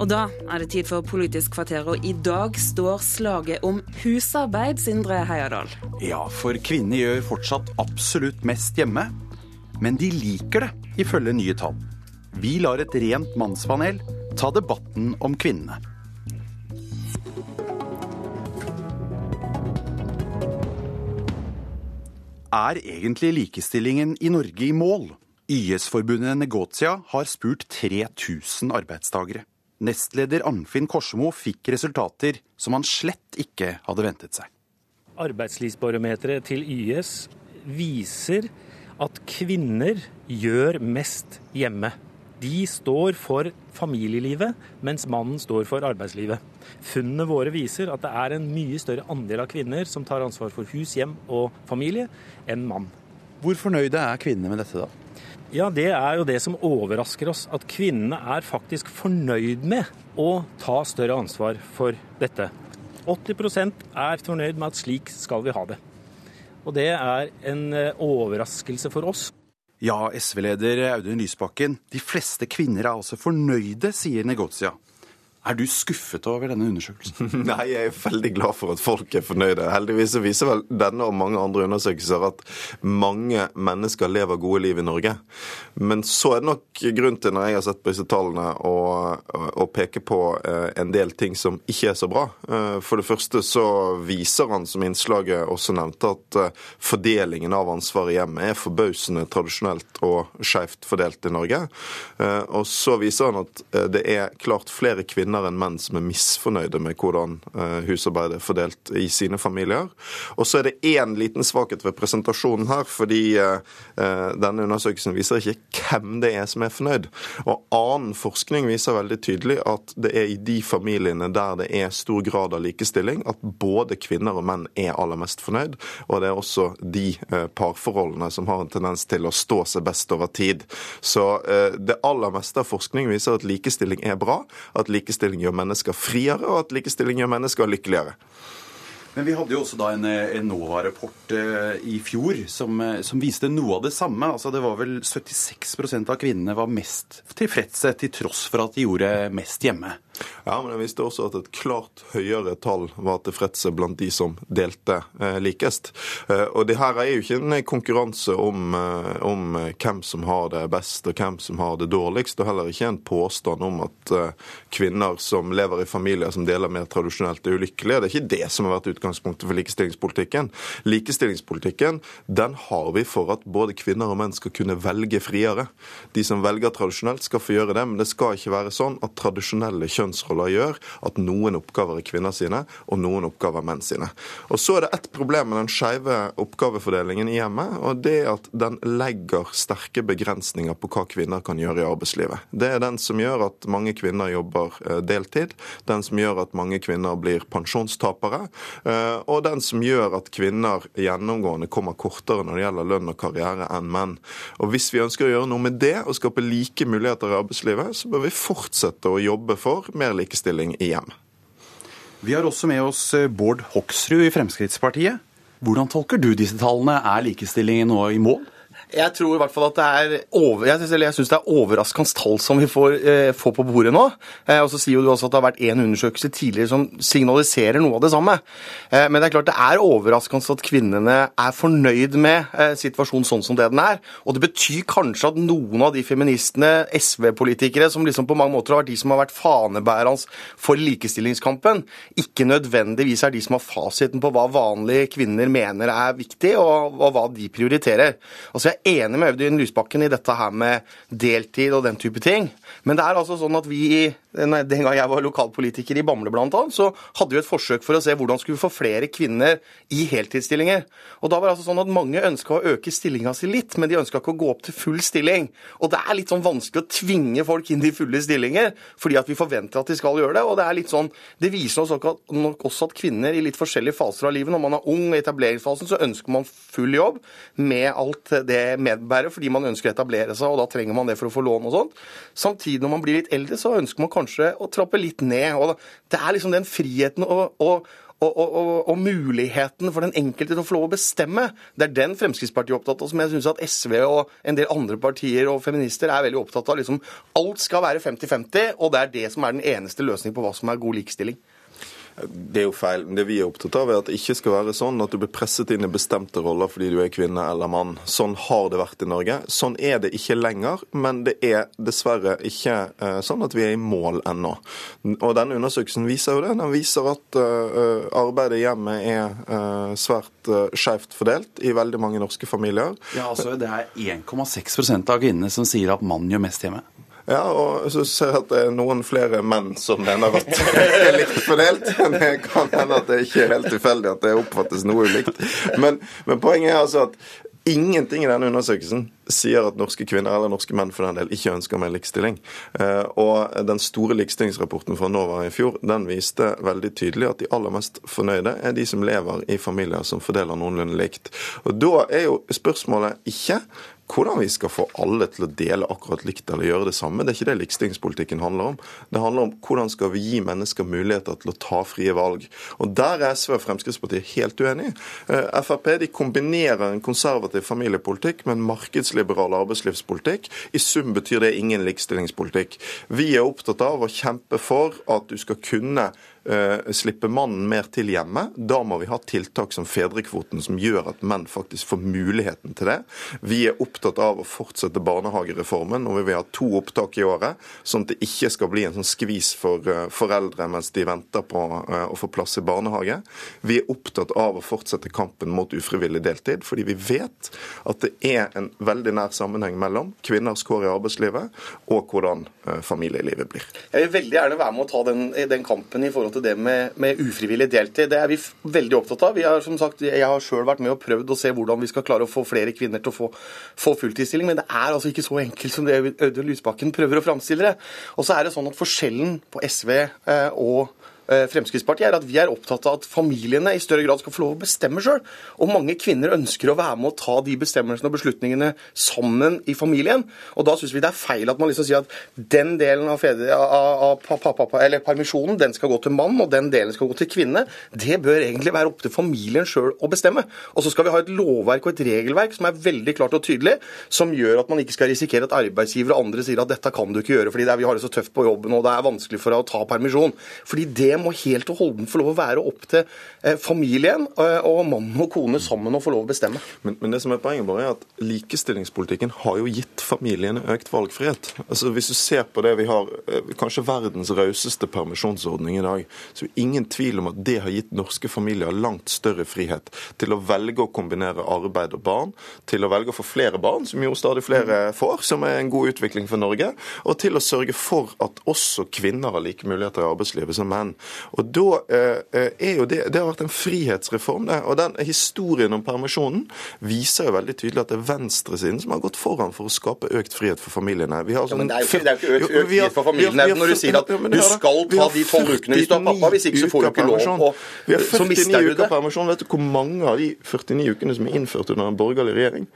Og da er det tid for Politisk kvarter, og i dag står slaget om husarbeid, Sindre Heiadal. Ja, for kvinner gjør fortsatt absolutt mest hjemme. Men de liker det, ifølge nye tall. Vi lar et rent mannspanel ta debatten om kvinnene. Er egentlig likestillingen i Norge i mål? YS-forbundet Negotia har spurt 3000 arbeidstakere. Nestleder Arnfinn Korsmo fikk resultater som han slett ikke hadde ventet seg. Arbeidslivsbarometeret til YS viser at kvinner gjør mest hjemme. De står for familielivet, mens mannen står for arbeidslivet. Funnene våre viser at det er en mye større andel av kvinner som tar ansvar for hus, hjem og familie, enn mann. Hvor fornøyde er kvinnene med dette, da? Ja, Det er jo det som overrasker oss. At kvinnene er faktisk fornøyd med å ta større ansvar for dette. 80% er fornøyd med at slik skal vi ha det. Og det er en eh, overraskelse for oss. Ja, SV-leder Audun Lysbakken, de fleste kvinner er altså fornøyde, sier Negotia. Er du skuffet over denne undersøkelsen? Nei, jeg er veldig glad for at folk er fornøyde. Heldigvis viser vel denne og mange andre undersøkelser at mange mennesker lever gode liv i Norge. Men så er det nok grunn til, når jeg har sett på disse tallene, å, peke på eh, en del ting som ikke er så bra. Eh, for det første så viser han, som innslaget også nevnte, at eh, fordelingen av ansvaret i hjemmet er forbausende tradisjonelt og skeivt fordelt i Norge. Og så viser han at det er klart flere kvinner kvinner enn menn som er misfornøyde med hvordan eh, husarbeidet er fordelt i sine familier. Og så er det én liten svakhet ved presentasjonen her, fordi eh, eh, denne undersøkelsen viser ikke hvem det er som er fornøyd. Og annen forskning viser veldig tydelig at det er i de familiene der det er stor grad av likestilling, at både kvinner og menn er aller mest fornøyd. Og det er også de parforholdene som har en tendens til å stå seg best over tid. Så det aller meste av forskning viser at likestilling er bra. at likestilling likestilling gjør mennesker friere, og at likestilling gjør mennesker lykkeligere. Men vi hadde jo også da en, en NOVA-rapport eh, i fjor som, eh, som, viste noe av det samme. Altså Det var vel 76% av kvinnene var mest tilfredse, til tross for at de gjorde mest hjemme. Ja, men den viste også at et klart høyere tall var tilfredse blant de som delte eh, likest. Eh, og det her er jo ikke en konkurranse om, eh, om, hvem som har det best og hvem som har det dårligst, og heller ikke en påstand om at eh, kvinner som lever i familier som deler mer tradisjonelt, er ulykkelige. Det er ikke det som har vært utgangspunktet for likestillingspolitikken. Likestillingspolitikken den har vi for at både kvinner og menn skal kunne velge friere. De som velger tradisjonelt, skal få gjøre det, men det skal ikke være sånn at tradisjonelle kjønn kjønnsroller gjør at noen oppgaver er kvinner sine, og noen oppgaver er menn sine. Og Så er det ett problem med den skeive oppgavefordelingen i hjemmet, og det er at den legger sterke begrensninger på hva kvinner kan gjøre i arbeidslivet. Det er den som gjør at mange kvinner jobber eh, deltid, den som gjør at mange kvinner blir pensjonstapere, eh, og den som gjør at kvinner gjennomgående kommer kortere når det gjelder lønn og karriere enn menn. Og Hvis vi ønsker å gjøre noe med det og skape like muligheter i arbeidslivet, så bør vi fortsette å jobbe for mer likestilling i hjem. Vi har også med oss eh, Bård Hoksrud i Fremskrittspartiet. Hvordan tolker du disse tallene? Er likestillingen nå i mål? Jeg tror i hvert fall at det er over, jeg synes, det er overraskende tall som vi får, eh, får på bordet nå. Eh, og så sier jo du også at det har vært én undersøkelse tidligere som signaliserer noe av det samme. Eh, men det er klart det er overraskende at kvinnene er fornøyd med eh, situasjonen sånn som det den er. Og det betyr kanskje at noen av de feministene, SV-politikere, som liksom på mange måter har vært de som har vært fanebærende for likestillingskampen, ikke nødvendigvis er de som har fasiten på hva vanlige kvinner mener er viktig, og, og hva de prioriterer. Altså jeg enig med Audun Lysbakken i dette her med deltid og den type ting. Men det er altså sånn at vi, den gang jeg var lokalpolitiker i Bamble bl.a., så hadde vi et forsøk for å se hvordan skulle vi få flere kvinner i heltidsstillinger. Og da var det altså sånn at Mange ønska å øke stillinga si litt, men de ønska ikke å gå opp til full stilling. Og det er litt sånn vanskelig å tvinge folk inn i fulle stillinger, fordi at vi forventer at de skal gjøre det. Og det er litt sånn, det viser oss nok også at kvinner i litt forskjellige faser av livet, når man er ung, i etableringsfasen, så ønsker man full jobb med alt det medbærer, fordi man ønsker å etablere seg, og da trenger man det for å få lån og sånt. Samtidig når man blir litt eldre, så ønsker man kanskje å trappe litt ned. og Det er liksom den friheten å og, og, og, og, muligheten for den enkelte til å få lov å bestemme. Det er den Fremskrittspartiet er opptatt av, som jeg syns at SV og en del andre partier og feminister er veldig opptatt av. Liksom, alt skal være 50-50, og det er det som er den eneste løsningen på hva som er god likestilling. Det er jo feil. Men Det vi er opptatt av, er at det ikke skal være sånn at du blir presset inn i bestemte roller fordi du er kvinne eller mann. Sånn har det vært i Norge. Sånn er det ikke lenger, men det er dessverre ikke uh, sånn at vi er i mål ennå. Og denne undersøkelsen viser jo det. Den viser at uh, arbeidet i hjemmet er uh, svært skjevt fordelt i veldig mange norske familier. Ja, altså Det er 1,6% av kvinnene som sier at mannen gjør mest hjemme. Ja, og så ser jeg at det er noen flere menn som mener at det er likt fordelt. Det kan hende at det ikke er helt tilfeldig at det oppfattes noe ulikt. Men, men poenget er altså at Ingenting i denne undersøkelsen sier at norske kvinner eller norske menn for den del ikke ønsker mer likestilling. Eh, og Den store likestillingsrapporten fra NOVA i fjor den viste veldig tydelig at de aller mest fornøyde er de som lever i familier som fordeler noenlunde likt. Og Da er jo spørsmålet ikke hvordan vi skal få alle til å dele akkurat likt eller gjøre det samme. Det er ikke det likestillingspolitikken handler om. Det handler om hvordan skal vi gi mennesker muligheter til å ta frie valg. Og Der er SV og Fremskrittspartiet helt uenige. Eh, Frp de kombinerer en konservativ familiepolitikk med en markedsliberal arbeidslivspolitikk. I sum betyr det ingen likestillingspolitikk. Vi er opptatt av å kjempe for at du skal kunne slippe mannen mer til hjemme. Da må vi ha tiltak som fedrekvoten, som gjør at menn faktisk får muligheten til det. Vi er opptatt av å fortsette barnehagereformen, og vi vil ha to opptak i året, sånn at det ikke skal bli en sånn skvis for uh, foreldre mens de venter på uh, å få plass i barnehage. Vi er opptatt av å fortsette kampen mot ufrivillig deltid, fordi vi vet at det er en veldig nær sammenheng mellom kvinners kår i arbeidslivet og hvordan familielivet blir. Jeg vil veldig gjerne være med å ta den, den kampen i forhold forhold til det med, med, ufrivillig deltid. Det er vi veldig opptatt av. Vi har, som sagt, jeg har sjøl vært med og prøvd å se hvordan vi skal klare å få flere kvinner til å få, få fulltidsstilling, men det er altså ikke så enkelt som det Audun Lysbakken prøver å framstille det. Og så er det sånn at forskjellen på SV eh, og Fremskrittspartiet, er at vi er opptatt av at familiene i større grad skal få lov å bestemme sjøl. Og mange kvinner ønsker å være med å ta de bestemmelsene og beslutningene sammen i familien. Og da syns vi det er feil at man liksom sier at den delen av, fedre, av, av eller permisjonen den skal gå til mann, og den delen skal gå til kvinne. Det bør egentlig være opp til familien sjøl å bestemme. Og så skal vi ha et lovverk og et regelverk som er veldig klart og tydelig, som gjør at man ikke skal risikere at arbeidsgiver og andre sier at dette kan du ikke gjøre fordi er, vi har det så tøft på jobben og det er vanskelig for deg å ta permisjon. Fordi det må helt og holdent få lov å være opp til eh, familien eh, og mann og kone sammen å få lov å bestemme. Men, men, det som er poenget bare er at likestillingspolitikken har jo gitt familiene økt valgfrihet. Altså Hvis du ser på det vi har, eh, kanskje verdens rauseste permisjonsordning i dag, så er det ingen tvil om at det har gitt norske familier langt større frihet til å velge å kombinere arbeid og barn, til å velge å få flere barn, som jo stadig flere får, som er en god utvikling for Norge, og til å sørge for at også kvinner har like muligheter i arbeidslivet som menn. Og da eh, eh, er jo det, det har vært en frihetsreform. det, og den Historien om permisjonen viser jo veldig tydelig at det er venstresiden som har gått foran for å skape økt frihet for familiene. Vi har sånn, ja, men det er jo ikke, er ikke økt, økt frihet for familiene har, når du sier at du skal ta de tolv ukene hvis du har pappa. Hvis ikke så får du ikke lov. Og, vi har 49 uker permisjon. Vet du hvor mange av de 49 ukene som er innført under en borgerlig regjering?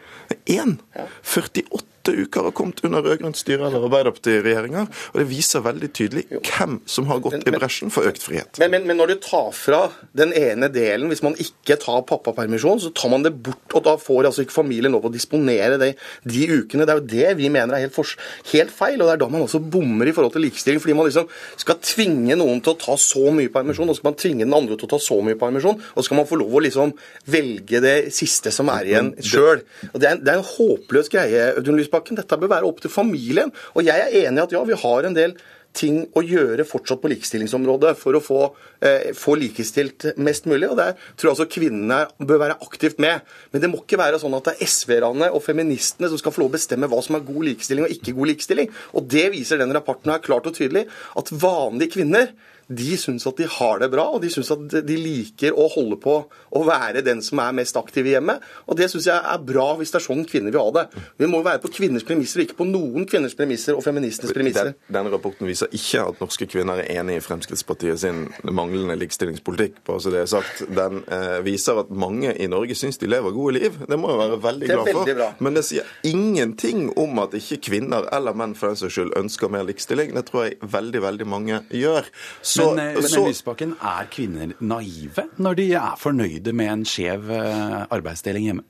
Én! 48 åtte uker har kommet under rød-grønt styre eller Arbeiderparti-regjeringer. Og det viser veldig tydelig hvem som har gått men, i bresjen for økt frihet. Men, men, når du tar fra den ene delen, hvis man ikke tar pappapermisjon, så tar man det bort, og da får altså ikke familien lov å disponere det, de ukene. Det er jo det vi mener er helt, for, helt, feil, og det er da man også bommer i forhold til likestilling. Fordi man liksom skal tvinge noen til å ta så mye permisjon, og så skal man tvinge den andre til å ta så mye permisjon, og så skal man få lov å liksom velge det siste som er igjen sjøl. Det, det, er en håpløs greie, Audun Lysbakken. Lysbakken. Dette bør være opp til familien. Og jeg er enig i at ja, vi har en del ting å gjøre fortsatt på likestillingsområdet for å få, eh, få likestilt mest mulig. og Der tror jeg også kvinnene bør være aktivt med. Men det må ikke være sånn at det er SV-erne og feministene som skal få lov å bestemme hva som er god likestilling og ikke god likestilling. Og Det viser den rapporten her klart og tydelig, at vanlige kvinner de syns at de har det bra, og de syns at de liker å holde på å være den som er mest aktiv i hjemmet. Og det syns jeg er bra hvis det er sånn kvinner vil ha det. Vi må være på kvinners premisser, ikke på noen kvinners premisser og feministenes premisser. Den, denne rapporten viser ikke at norske kvinner er enig i Fremskrittspartiet sin manglende likestillingspolitikk. Bare så det er sagt. Den eh, viser at mange i Norge syns de lever gode liv. Det må jeg være veldig glad for. Veldig Men det sier ingenting om at ikke kvinner eller menn for den saks skyld ønsker mer likestilling. Det tror jeg veldig, veldig mange gjør. Så, men, eh, så, men Lysbakken, er kvinner naive når de er fornøyde med en skjev eh, arbeidsdeling hjemme?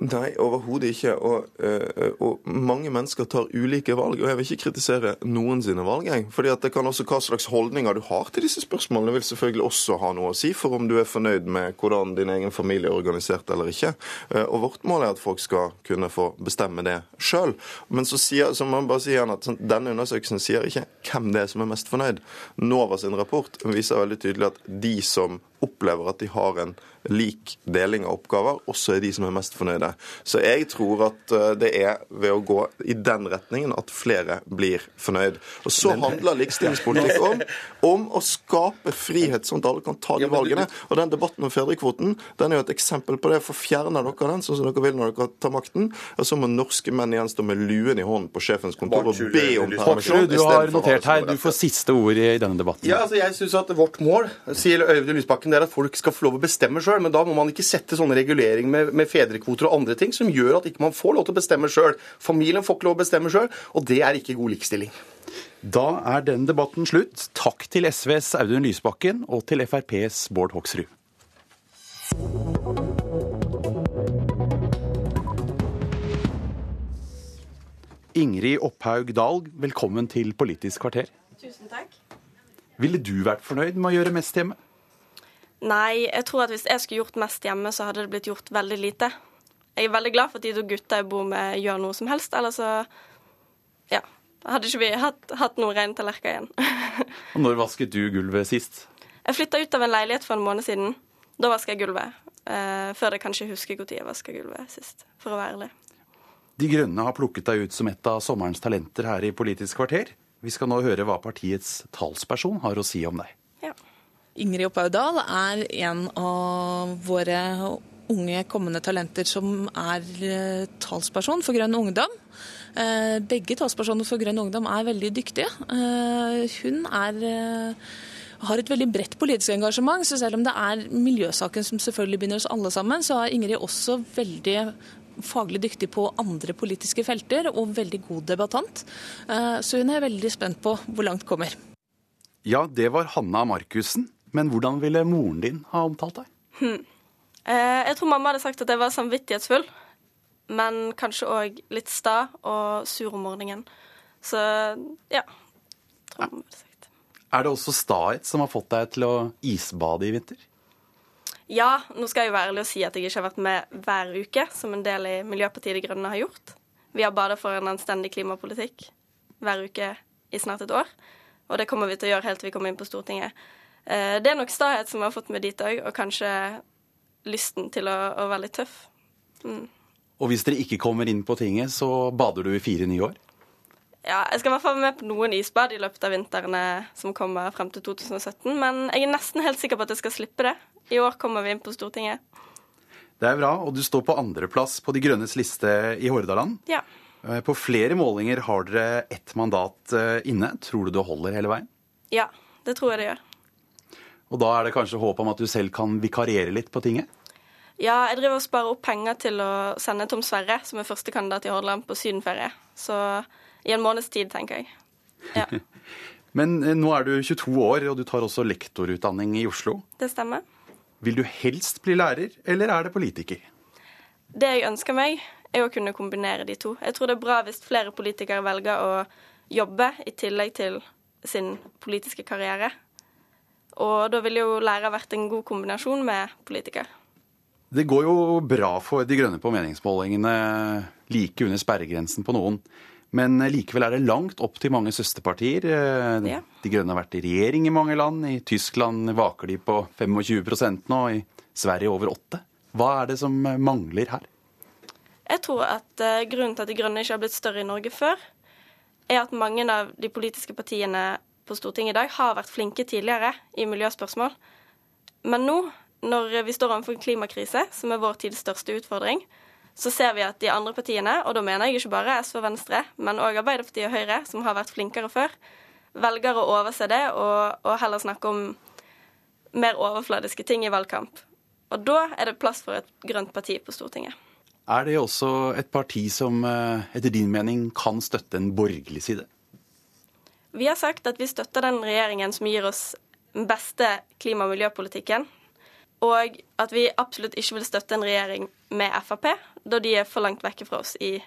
Nei, overhodet ikke. Og, øh, og, mange mennesker tar ulike valg. Og jeg vil ikke kritisere noen sine valg. Jeg. Fordi det kan også Hva slags holdninger du har til disse spørsmålene, vil selvfølgelig også ha noe å si for om du er fornøyd med hvordan din egen familie er organisert eller ikke. Uh, og vårt mål er at folk skal kunne få bestemme det sjøl. Men så, sier, så må man bare si igjen at sånn, denne undersøkelsen sier ikke hvem det er som er mest fornøyd. NOVA sin rapport viser veldig tydelig at de som opplever at de har en lik deling av oppgaver, også er de som er mest fornøyde. Så jeg tror at eh, det er ved å gå i den retningen at flere blir fornøyd. Og så handler likestillingspolitikk om, om å skape frihet, sånn at alle kan ta de valgene. Og den debatten om fedrekvoten den er jo et eksempel på det. For fjerner dere den, sånn som dere vil når dere tar makten, og så må norske menn igjen stå med luen i hånden på sjefens kontor og be om permisjon. Du har notert her, du får siste ord i denne debatten. Ja, altså jeg synes at Vårt mål sier Øyvind Lysbakken, det er at folk skal få lov å bestemme sjøl, men da må man ikke sette sånne reguleringer med, med, fedrekvoter og andre ting som gjør at ikke man får lov til å bestemme sjøl. Familien får ikke lov å bestemme sjøl, og det er ikke god likestilling. Da er den debatten slutt. Takk til SVs Audun Lysbakken og til FrPs Bård Hoksrud. Ingrid Opphaug Dahl, velkommen til Politisk kvarter. Tusen takk. Ville du vært fornøyd med å gjøre mest hjemme? Nei, jeg tror at hvis jeg skulle gjort mest hjemme, så hadde det blitt gjort veldig lite. Jeg er veldig glad for at de to gutta jeg bor med, gjør noe som helst. Ellers så ja, hadde ikke vi hatt, hatt noen ren tallerkener igjen. Og når vasket du gulvet sist? Jeg flytta ut av en leilighet for en måned siden. Da vaska jeg gulvet. Eh, før jeg kanskje husker når jeg vaska gulvet sist, for å være ærlig. De Grønne har plukket deg ut som et av sommerens talenter her i Politisk kvarter. Vi skal nå høre hva partiets talsperson har å si om deg. Ja. Ingrid Oppaudal er en av våre unge kommende talenter som er eh, talsperson for Grønn ungdom. Eh, begge talspersoner for Grønn ungdom er veldig dyktige. Eh, hun er har et veldig bredt politisk engasjement, så selv om det er miljøsaken som selvfølgelig binder oss alle sammen, så er Ingrid også veldig faglig dyktig på andre politiske felter og veldig god debattant. Så hun er veldig spent på hvor langt kommer. Ja, det var Hanna Markussen. Men hvordan ville moren din ha omtalt deg? Hmm. Jeg tror mamma hadde sagt at jeg var samvittighetsfull, men kanskje òg litt sta og sur om morgenen. Så ja. Tror mamma hadde sagt. Er det også stahet som har fått deg til å isbade i vinter? Ja, nå skal jeg jo være ærlig og si at jeg ikke har vært med hver uke, som en del i Miljøpartiet De Grønne har gjort. Vi har badet for en anstendig klimapolitikk hver uke i snart et år. Og det kommer vi til å gjøre helt til vi kommer inn på Stortinget. Det er nok stahet som har fått meg dit òg, og kanskje lysten til å, å være litt tøff. Mm. Og hvis dere ikke kommer inn på tinget, så bader du i fire nye år? Ja, jeg skal i hvert fall være med på noen isbad i løpet av vintrene som kommer frem til 2017. Men jeg er nesten helt sikker på at jeg skal slippe det. I år kommer vi inn på Stortinget. Det er bra, og du står på andreplass på De grønnes liste i Hordaland. Ja. På flere målinger har dere ett mandat inne. Tror du det holder hele veien? Ja, det tror jeg det gjør. Og da er det kanskje håp om at du selv kan vikariere litt på tinget? Ja, jeg driver og sparer opp penger til å sende Tom Sverre, som er førstekandidat i Hordaland, på sydenferie. Så i en måneds tid, tenker jeg. Ja. Men nå er du 22 år, og du tar også lektorutdanning i Oslo. Det stemmer. Vil du helst bli lærer, eller er det politiker? Det jeg ønsker meg, er å kunne kombinere de to. Jeg tror det er bra hvis flere politikere velger å jobbe i tillegg til sin politiske karriere. Og da ville jo lærer vært en god kombinasjon med politiker. Det går jo bra for De grønne på meningsmålingene, like under sperregrensen på noen. Men likevel er det langt opp til mange søsterpartier. Ja. De grønne har vært i regjering i mange land. I Tyskland vaker de på 25% nå, i Sverige over 8 Hva er det som mangler her? Jeg tror at uh, grunnen til at De grønne ikke har blitt større i Norge før, er at mange av de politiske partiene på Stortinget i dag har vært flinke tidligere i miljøspørsmål. Men nå, når vi står overfor en klimakrise, som er vår tids største utfordring, så ser vi at de andre partiene, og da mener jeg ikke bare SV og Venstre, men òg Arbeiderpartiet og Høyre, som har vært flinkere før, velger å overse det og, og, heller snakke om mer overfladiske ting i valgkamp. Og da er det plass for et grønt parti på Stortinget. Er det også et parti som etter din mening kan støtte en borgerlig side? Vi har sagt at vi støtter den regjeringen som gir oss den beste klima- og miljøpolitikken. Og at vi absolutt ikke vil støtte en regjering med Frp, da de er for langt vekke fra oss i,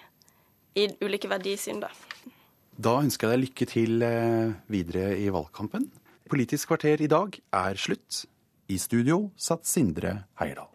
i ulike verdisyn. Da. da ønsker jeg deg lykke til eh, videre i valgkampen. Politisk kvarter i dag er slutt. I studio satt Sindre Heierdal.